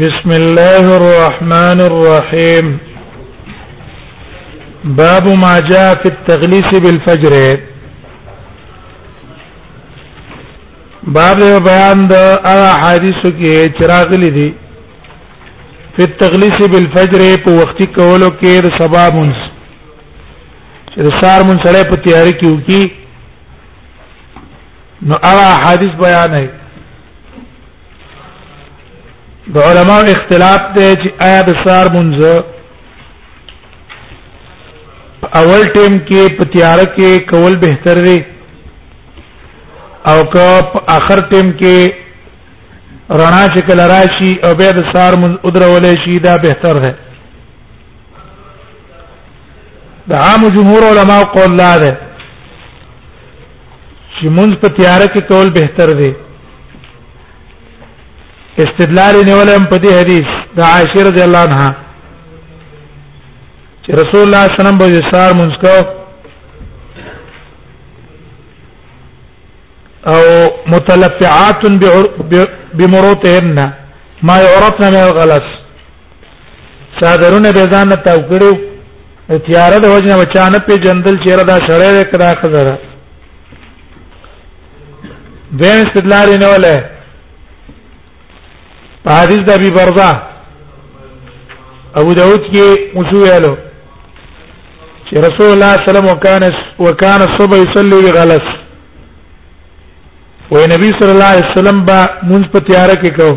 بسم الله الرحمن الرحيم باب ما جاء في التغليس بالفجر باب بیان د احادیثو کې چراغلي دي په تغلیس بالفجر په وختي کولو کې د سبا مونږ چې سار مون سره په تیاری کې وکی نو هغه حدیث بیان دی د علماء اختلاف دی چې آیا د سار مونږ اول ټیم کې په تیار کې کول بهتر دی او که په اخر ټیم کې رڼا شکل راشي او به د سار مونږ ادرول شي دا بهتر دی د عام جمهور علما قول لا ده چې مونږ په تیار کې کول بهتر دی استدلال نیولم په دې حدیث د عائشه رضی الله عنها چې رسول الله صلی الله علیه وسلم به سار مونږ کو او متلفعات بمروتهن ما يعرفن من الغلس څادرونه به ځان ته تاو کړو تیار د وجنه بچانه په جندل چیرې دا شړې ده کدا خزره دین استدلال نه ولا په حدیث د ابي برزه ابو داود کې مسویلو چې رسول الله صلی الله علیه وسلم وکانه وکانه صبح يصلي بغلس وې نبی صلی الله علیه وسلم با مونږ په تیار کې کوو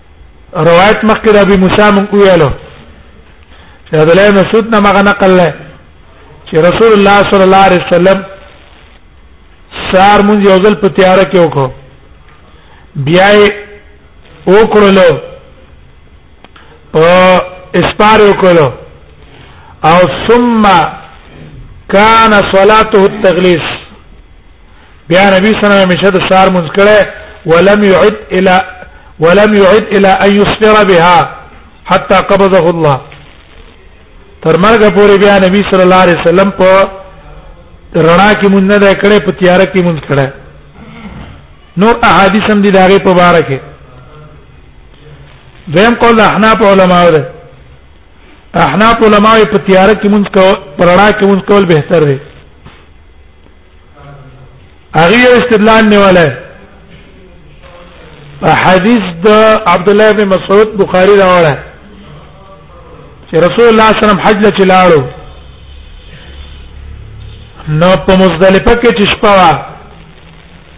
روایت مخکې د ابي موسی مون ویلو چې عبد الله مسعود نه مغه نقل له چې رسول الله صلی الله علیه وسلم سار مونږ یو ځل په تیار کې وکړو بیا یې وکړلو په اسپار وکړلو او ثم كان صلاته التغليس بیا نبی صلی الله علیه وسلم همیشه د سار منځ کړي ولم يعد الى ولم يعد الى ان يسفر بها حتى قبضه الله تر مرګ پورې بیا نبی صلی الله علیه وسلم په رڼا کې مونږ نه کړې په تیار کې مونږ کړې نور احادیث هم دي داغه په باره کې زم قول احناف علماء ده احناف علماء په تیار کې مونږ کو پرړا کې مونږ کول بهتر دی هغه یو استدلال نیولای حدیث د عبد الله بن مسعود بخاری راوړل چې رسول الله صلی الله علیه وسلم حج لته لاړو نو په مزدلفه کې چې شپه وا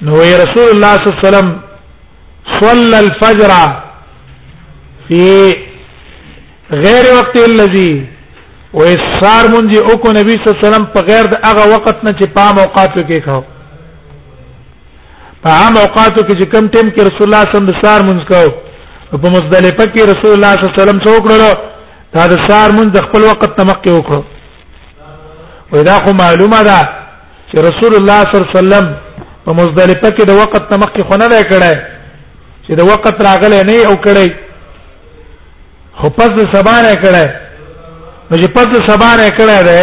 نو وی رسول الله صلی الله علیه وسلم صلى الفجر في غیر وقت الذي و اسار مونږ او کو نبی صلی الله علیه وسلم په غیر د هغه وخت نه چې په موقاتو کې کاو په هغه موقاتو کې چې کم ټیم کې رسول الله صلی الله علیه وسلم سار مونږ کاو په مزدلفه کې رسول الله صلی الله علیه وسلم څوک کړو دا د سار مونږ د خپل وخت تمکه وکړو ودا خو معلومه ده چې رسول الله صلی الله علیه وسلم په مزدلفه کې د وخت تمکه خو نه کړای چې د وخت راغله نه او کړی خو پس د سبا نه کړه نو چې پس د سبا نه کړه ده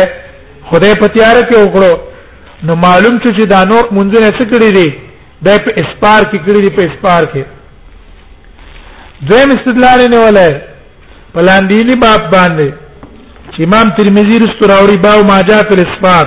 خدای په تیار کې وکړو نو معلوم شو چې دا نور منځونه څه کړی دي د په اسپار کې کړی دي په اسپار کې دویم استدلال نه ولای پلاندینی باب باندې چې امام ترمذی رستوراوري باو ماجا فل اسفار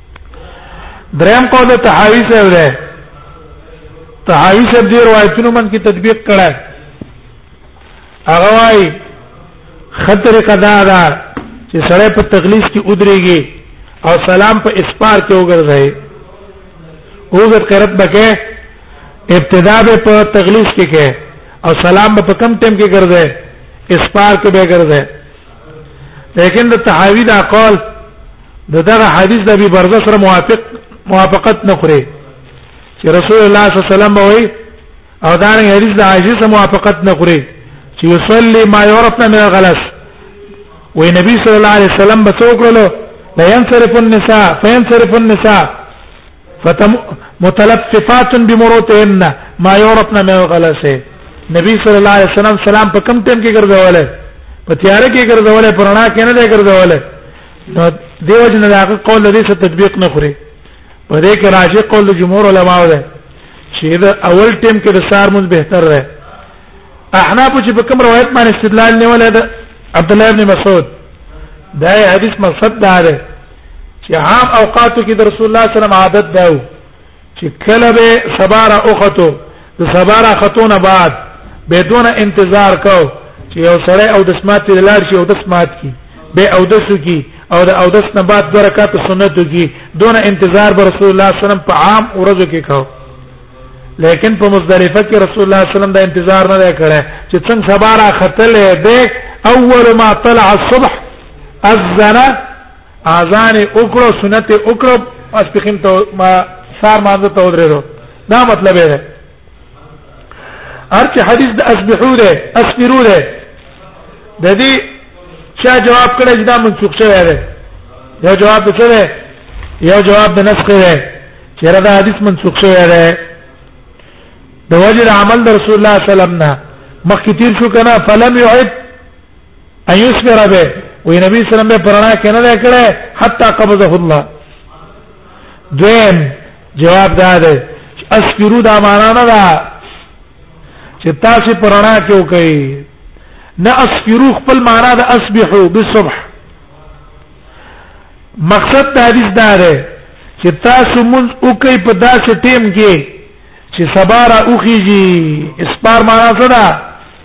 دریم قول د تحاوی صاحب دی تحاوی صاحب دی روایتونو من کې تطبیق کړه هغه وايي خطر قدا دا چې سړی په تغلیس کې ودرېږي او سلام په اسپار کې وګرځي اوګر قرت بکې ابتدا به په تغلیس کې کې او سلام به په کم ټیم کې ګرځي اسپار کې به ګرځي لیکن د تحاوی دا قول دغه حدیث د ابي برزه سره موافق موافقت نه خوري چې رسول الله صلی الله علیه وسلم وایي او دا نه حدیث د عائشه سره موافقت نه خوري چې يصلي ما يعرفنا من الغلس وي نبی صلی الله علیه وسلم به څوکړلو لا ينصرف النساء فينصرف النساء فتم متلففات بمروتهن ما يعرفنا من الغلس نبی صلی الله علیه وسلم سلام په کم ټیم کې ګرځوله په تیار کې ګرځوله پرانا کې نه ګرځوله دا دیو جن دا قول دې څه تطبیق نه خوري په دې کې راځي قول جمهور علما ده چې دا اول ټیم کې د سار مون بهتر ده احناف چې په کوم روایت باندې استدلال نه ولا ده عبد الله ابن مسعود دا حدیث مقصد دا ده چې عام اوقاتو کې د رسول الله صلی الله علیه وسلم عادت ده چې کله به سبا را اوختو د سبا را ختونه بعد بدون انتظار کو چې یو سړی او د سمات لاړ شي او د سمات کی به او د سکی او د او د سن بعد برکات سنت کی دون انتظار به رسول الله صلی الله علیه وسلم په عام ورځو کې کو لیکن په مزدلفه کې رسول الله صلی الله علیه وسلم د انتظار نه کړه چې څنګه سبا را ختلې ده اول ما طلع الصبح اذن اذان وکړو سنت وکړو پس پخیم ته ما سار مانځه ته ودرېدو دا مطلب دی ارچ حدیث د اسبحو ده اسبرو ده د دې چا جواب کړی چې دا منسوخ شوی دی یو جواب څه دی یو جواب د نسخ دی چې دا حدیث منسوخ شوی دی د وجه عمل د رسول الله صلی الله علیه وسلم نه مخکې تیر شو کنه فلم یعد ان یسبر به وی نبی صلی الله علیه وسلم پرانا کنه نه کړه حتا قبضه الله دویم جواب دا ده اسکرو دا معنا نه ده چې تاسو پرانا کې وکي نه اسکرو خپل معنا ده اسبحو بالصبح مقصد د حدیث دا ده چې تاسو مونږ وکي په داسې ټیم کې چې سبا را اوخیږي اسپار معنا څه ده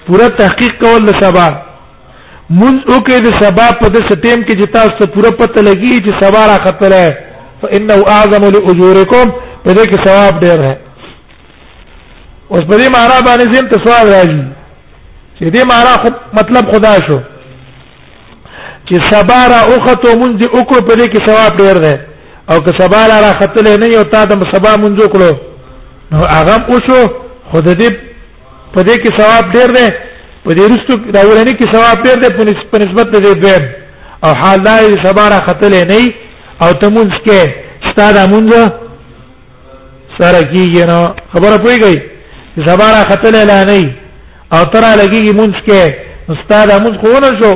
پوره تحقیق کول د سبا مونږ وکړي د سبا په دې سټیم کې چې تاسو ته پوره پته لګي چې سبا را خطره فانه اعظم لاجورکم په دې کې ثواب ډېر دی اوس په دې معنا باندې زم ته سوال راځي چې دې معنا خو مطلب خدا شو چې سبا را اوخته مونږ دې وکړو په دې کې ثواب ډیر دی او که سبا را راختلې نه یو تا د سبا مونږ وکړو نو هغه اوسو خود دې په دې کې ثواب ډیر دی په دې رستو دا ورنه کې ثواب ډیر دی په نسبت د دې دویم او حال دا سبا را ختلې نه او ته مونږ کې ستاره مونږ سره کیږي نو خبره پويږي زبر خطل لا نه او ترا لګيږي مونږ کې استاد مونږ خو نه شو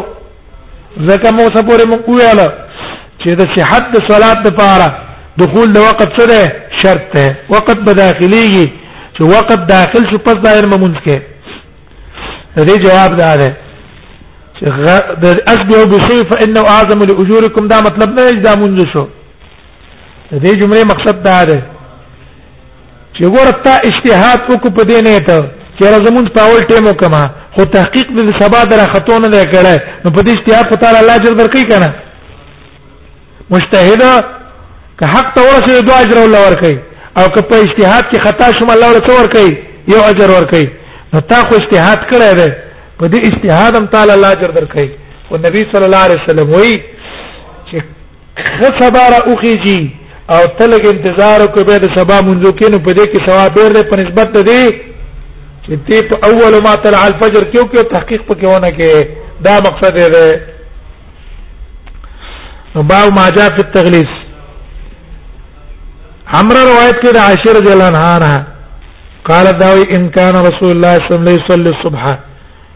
ځکه مو څه پورې مونږ ویاله چې د صحت د صلات لپاره دخول د وخت څه ده شرط ده وخت به داخليږي چې وخت داخل شو پس دایر مونږ کې دې جواب دا ده چې د اسبه بشي فانه اعظم لاجوركم دا مطلب نه اجدا مونږ شو د دې جملې مقصد دا دی چې ورته اجتهاد وکړو په دې نه ته چې زمونږ په اول ټیم وکما خو تحقیق د سبا در خطونه نه کړه نو په دې اجتهاد په تعالی الله اجر درکې کنه مجتهد که حق ته ورسې دوه اجر الله ورکې او که په اجتهاد کې خطا شوم الله ورته ورکې یو اجر ورکې نو تا خو اجتهاد کړی دی په دې اجتهاد هم تعالی الله اجر درکې او نبی صلی الله علیه وسلم وایي خه سبا را اوخیږي او تلګ انتظار کو به د سبا منځو کې نو په دې کې ثواب ډېر دی په نسبت ته دی چې تی په اول ما طلع الفجر کې او تحقیق پکې ونه کې دا مقصد دی نو باو ما جاء فی التغلیس عمرو روایت کې د عائشه رضی الله عنها قالت داوي ان كان رسول الله صلى الله عليه وسلم يصلي الصبح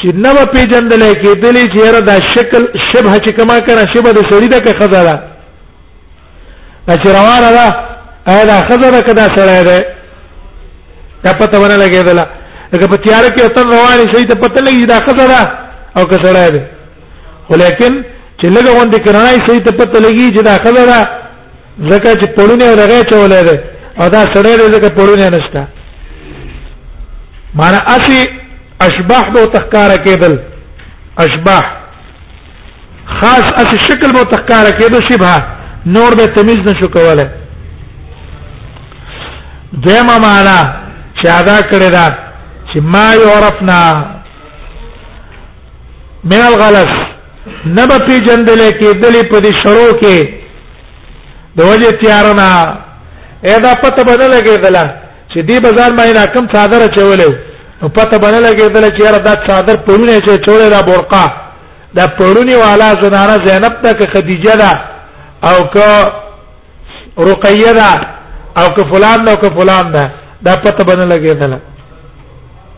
چې نه به پیژندل کېدلې چې هر دا شکل شبه چې کما کنه شبه د سړی د که خزه ده چې روانه ده ایا دا خزه ده کدا سړی ده دا پته ونه لګېدله لکه په تیار کې وطن روانې شي ته پته لګي دا خزه ده او که سړی ده ولیکن چې لګه غونډه کرنای شي ته پته لګي چې دا خزه ده ځکه چې پړونه ورغه چولې ده او دا سړی دی ځکه پړونه نشته معنی اسی اشباح به تخکار کېدل اشباح خاص اسی شکل به تخکار کېدل شبهه نور به تمیز نشو کوله دیمه معنی چې ادا کړی دا چې ما یعرفنا من الغلس نبا پی جندل کې دلی په دې شړو کې د وجه تیارنا اېدا پته باندې لګېدل چې دې بازار باندې کم صادر چولې نو پته باندې لګېدل چې یاره دا صادر پړونه چې چولې دا برقه دا پړونی والا زنانه زینب ده که خدیجه ده او که رقیه ده او که فلان ده او که فلان ده دا پته باندې لګېدل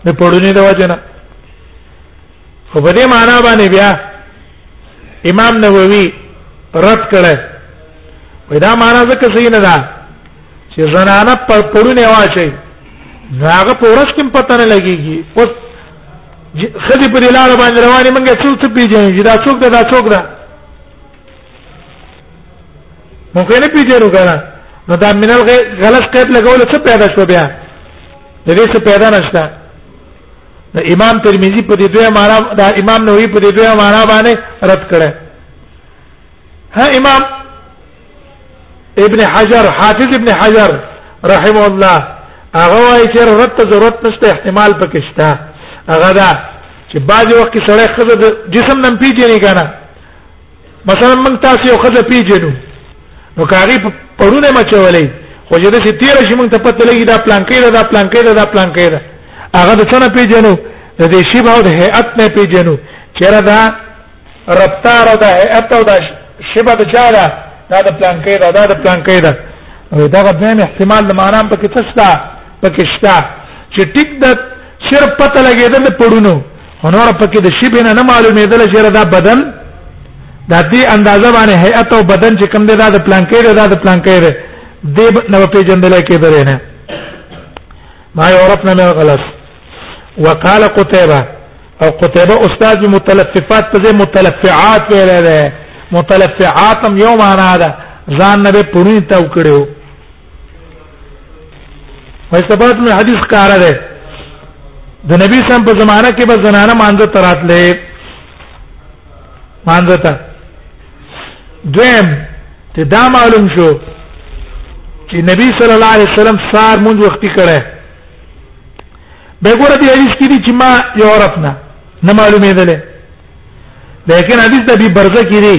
نه پړونی د وجه نه خو په دې معنا باندې بیا امام نووي رد کړه وای دا معنا ځکه صحیح نه ده چې زنانه په پړونه واچي هغه په ورځ کې پته نه لګيږي او خدي په لار باندې رواني منګه څو څه پیژنې چې دا څوک ده دا څوک ده مونږ نه پیژنو کنه نو دا منل غلط قید لګول څه پیدا شو بیا د دې څه پیدا نشته د امام ترمذی په دې دوه معنا د امام نووي په دې دوه معنا باندې رد کړي ها امام ابن حجر حافظ ابن حجر رحم الله هغه وايي چې رد ته ضرورت نشته احتمال پکې شته هغه دا چې بعض وخت سړی خزه جسم نم پیژنې کنه مثلا موږ تاسو یو خزه پیژنو نو کاری پرونه مچولې خو چې د سې تیر شي موږ ته پته لګي دا پلان کې دا پلان کې دا پلان کې دا هغه د څنګه پیژنو د دې شی به د هيئت نه پیژنو چیرې دا رفتار او د هيئت او د شبه د چا دا دا د پلان کې دا دا د پلان کې دا دا غوښنه احتمال د معنا په کې څه شته په کې شته چې ټیک د صرف پته لګیدل پړونو هنور پکې د شی بنه نه معلومېدل چې دا بدن د دې اندازه باندې هيئت او بدن چې کوم دی دا د پلان کې دی دا د پلان کې دی د نو په جندل کې درې نه ما يعرفنا من غلط وقال قتيبه او قتيبه استاد متلففات ته متلفعات ویل دی متلفعات هم یو معنا ده ځان نه پوری ته وکړو وایثبات نو حدیث کار ده د نبی سم په زمانہ کې به زنانه مانځه تراتلې مانځه ته دویم ته دا معلوم شو چې نبی صلی الله علیه وسلم سار مونږ وختي کړه به ګوره دی حدیث کې دي چې ما یو عرفنا نه معلومه ده لیکن حدیث د ابي برزه کې دی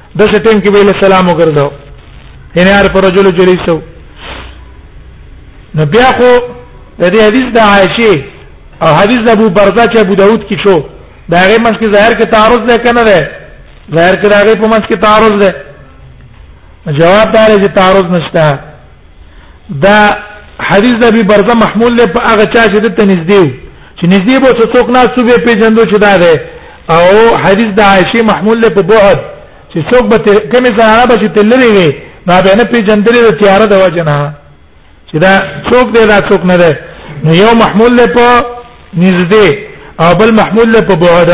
د څه ټیم کې به له سلام وګرځاو ان هر پر رجل جلیسو نو بیا خو د دې حدیث د عائشه او حدیث د ابو برزه چې ابو داود کې شو دا هغه مس کې ظاهر کې تعارض ده کنه ده ظاهر کې هغه په مس کې تعارض ده جواب دار چې تعارض نشته دا حدیث د ابي برزه محمول له په هغه چا چې د تنزدیو چې نږدې به څه څوک نه سوبې پیژندو چې دا ده او حدیث د عائشه محمول له په بعد چې څوک به کمې زنانه به چې تللې وي نو به نه پیژندلې د تیار د وجه نه چې دا څوک دی دا څوک نه ده نو یو محمول له په نږدې او بل محمول له په بعد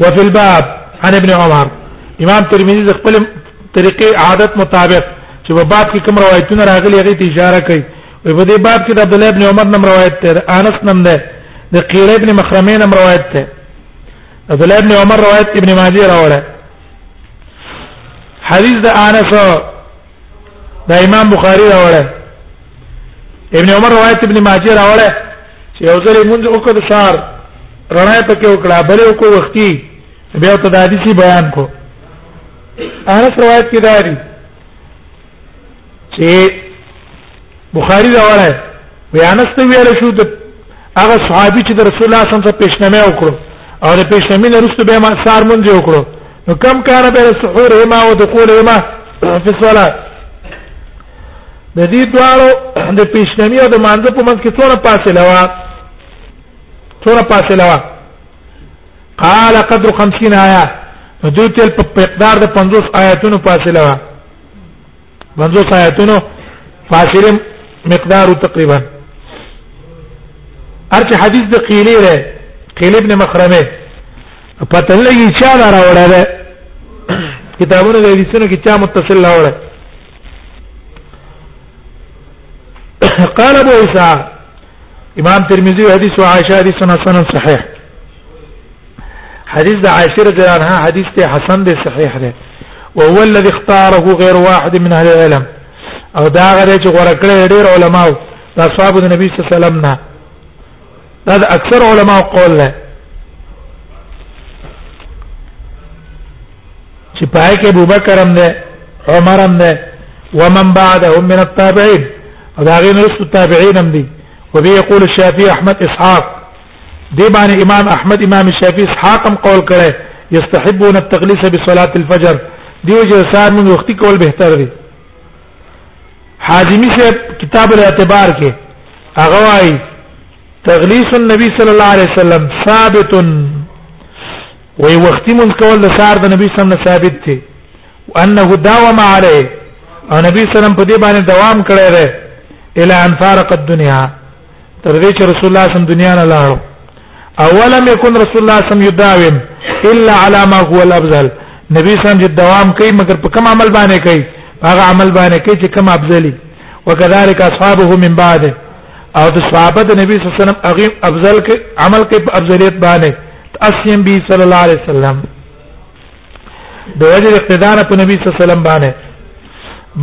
وفي الباب عن ابن عمر امام ترمذی د خپل طریقې عادت مطابق چې په باب کې کوم روایتونه راغلي هغه ته اشاره کوي او په دې باب کې د عبد الله ابن عمر نم روایت ده انس نم ده د قیل ابن مخرمین نم روایت ده عبد الله ابن عمر روایت ابن ماجه راوړه حدیث د انس دا امام بخاری راوړی ابن عمر روایت ابن ماجه راوړی چې یو ځل موږ وکړ سار رڼا په کې وکړه بل یو کو وختي بیا ته د حدیثي بیان کو انس روایت کې داري چې بخاری دا وایي وی انس ته ویل شو د هغه صحابي چې د رسول الله صلی الله علیه وسلم پیشنامه وکړو او د پیشنامې نه وروسته به ما سار مونږ وکړو نو کم کار به سحور ما او دخول ما په صلات د دې دوارو د پیشنامې او د مانځه په منځ کې څونه فاصله وا څونه فاصله وا قال قدر 50 آیات دوی تل په مقدار د 50 آیاتونو فاصله وا منځو آیاتونو فاصله مقدار تقریبا ارچ حدیث د قیلی ره قیل ابن مخرمه پته لګی چا دا راوړل ده کتابونو د حدیثونو کې چا متصل راوړل قال ابو اسحاق امام ترمذی حدیث او عائشه حدیث سنن صحیح حدیث د عائشه رضی الله عنها حدیث ته حسن دی صحیح دی وهو الذي اختاره غير واحد من اهل العلم او دا غره چې غوړه کړې ډېر علما او اصحاب د نبی صلی الله علیه وسلم نه دا اکثر علما قول له چې پای کې ابو بکر هم ده عمر هم ده ومن بعدهم من التابعين دا غي نرس التابعين هم دي وبه يقول الشافعي احمد اسحاق دي باندې امام احمد امام الشافعي اسحاق هم قول کړي يستحبون التغليس بصلاه الفجر دیو چې سار موږ وختي کول بهتر دي حازمی سے کتاب الاعتبار کې هغه وايي تغلیس النبي صلی الله علیه وسلم ثابت وي وخت من کول د سار د نبی صلی الله علیه وسلم ثابت دي وانه داوم عليه او نبی صلی الله علیه وسلم په دې باندې دوام کړی دی الی ان فارق الدنيا تر دې چې رسول الله صلی الله علیه وسلم دنیا نه لاړ اولم يكن رسول الله صلی الله علیه وسلم يداوم الا على ما هو الافضل نبی صلی الله علیه وسلم دوام کوي مګر په کوم عمل باندې کوي هغه عمل باندې کوي چې کوم افضلی وکذالک اصحابه من بعده او د صحابه د نبی صلی الله علیه وسلم هغه افضل کې عمل کې په افضلیت باندې تاسیم بی صلی الله علیه وسلم د وجه اقتدار په نبی صلی الله علیه وسلم باندې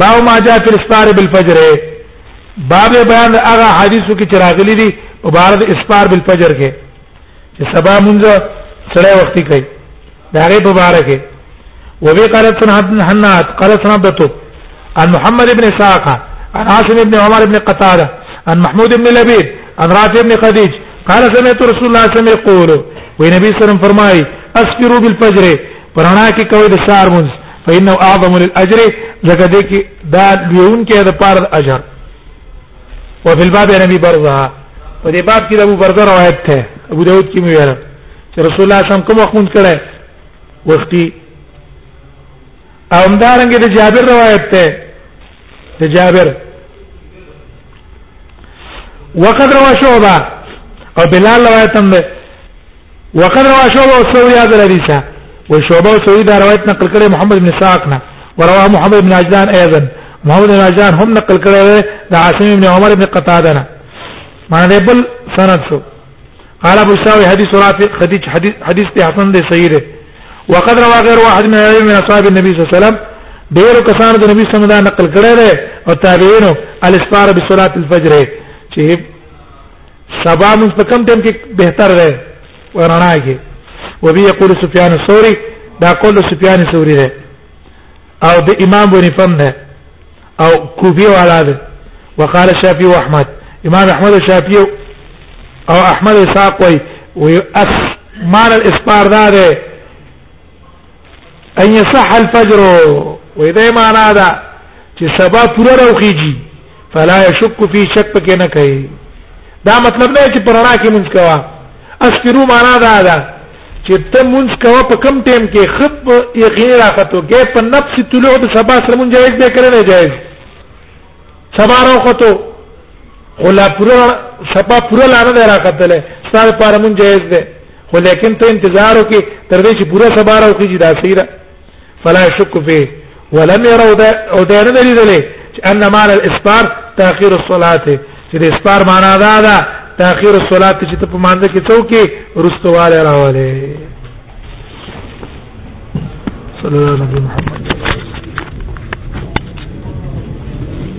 باو ما جاء فی الاسفار بالفجر باب بیان هغه حدیثو کې چراغلی دي مبارک اسفار بالفجر کې چې سبا مونږ سره وخت کوي دا غي په بار کې وبي قالت حنات قالت نبته عن محمد بن اسحاق عن عاصم بن عمر بن قتاده عن محمود بن لبيد عن رافع بن خديج قال سمعت رسول الله صلى الله عليه وسلم يقول ونبي صلى الله عليه وسلم فرمای اسفروا بالفجر پرانا کې کوي د سار مونږ فإنه أعظم للأجر زکه دې کې دا لیون کې د پاره اجر وفي الباب عن ابي برزه په دې باب کې د ابو برزه روایت ده ابو داود کې مې ویل چې رسول الله صم کوم وخت مونږ کړه وختي او همدارنګه د جابر روایت ده د جابر وقد روى شعبه او بلال روایت هم ده وقد روى شعبة والثوري هذا الحديث وشعبة والثوري ده رواية نقل كده محمد بن إسحاق نه ورواه محمد بن عجلان أيضا محمد بن عجلان هم نقل كده ده عاصم بن عمر بن قتادة نه معنى بل سند سو قال ابو الشاوي حديث رافع حديث حديث حديث حسن ده سيده وقد روى غير واحد من العلم من اصحاب النبي صلى الله عليه وسلم ډیرو کسانو د نبی صلی الله علیه وسلم نقل کړی دی او تابعینو الاسفار بصلاه الفجر چې سبا موږ په کم ټیم کې بهتر دی ورنا کې وبي يقول سفيان الثوري دا قول سفيان الثوري ده او د امام بن فم ده او کوفي والا ده وقال الشافعي واحمد امام احمد الشافعي او احمد اسحاق وي ويؤس معنى الاسبار ده, ده ان يصح الفجر واذا ما نادا چې سبا پوره راوخیږي فلا يشك في شك کې نه کوي دا مطلب نه چې پرانا کې مونږ کوا اسفرو معنا دا ده چې ته مونږ کوا په کم ټیم کې خب یقین راکته کې په نفس طلوع د سبا سره مونږ جایز دی کړی نه جایز سبا راکته خلا پورا سبا پورا لاره راکته له سره پر مونږ جایز دی خو لیکن ته انتظار وکي تر دې چې پورا سبا راو کې دا سیره فلا شک فيه ولم يروا ده او ده نه دلیدلې چې ان معنی الاسفار تاخير الصلاه چې د اسفار معنا دا ده تاخير الصلاه چې ته په مانځ کې څوکي رستواله راواله صلی الله علیه محمد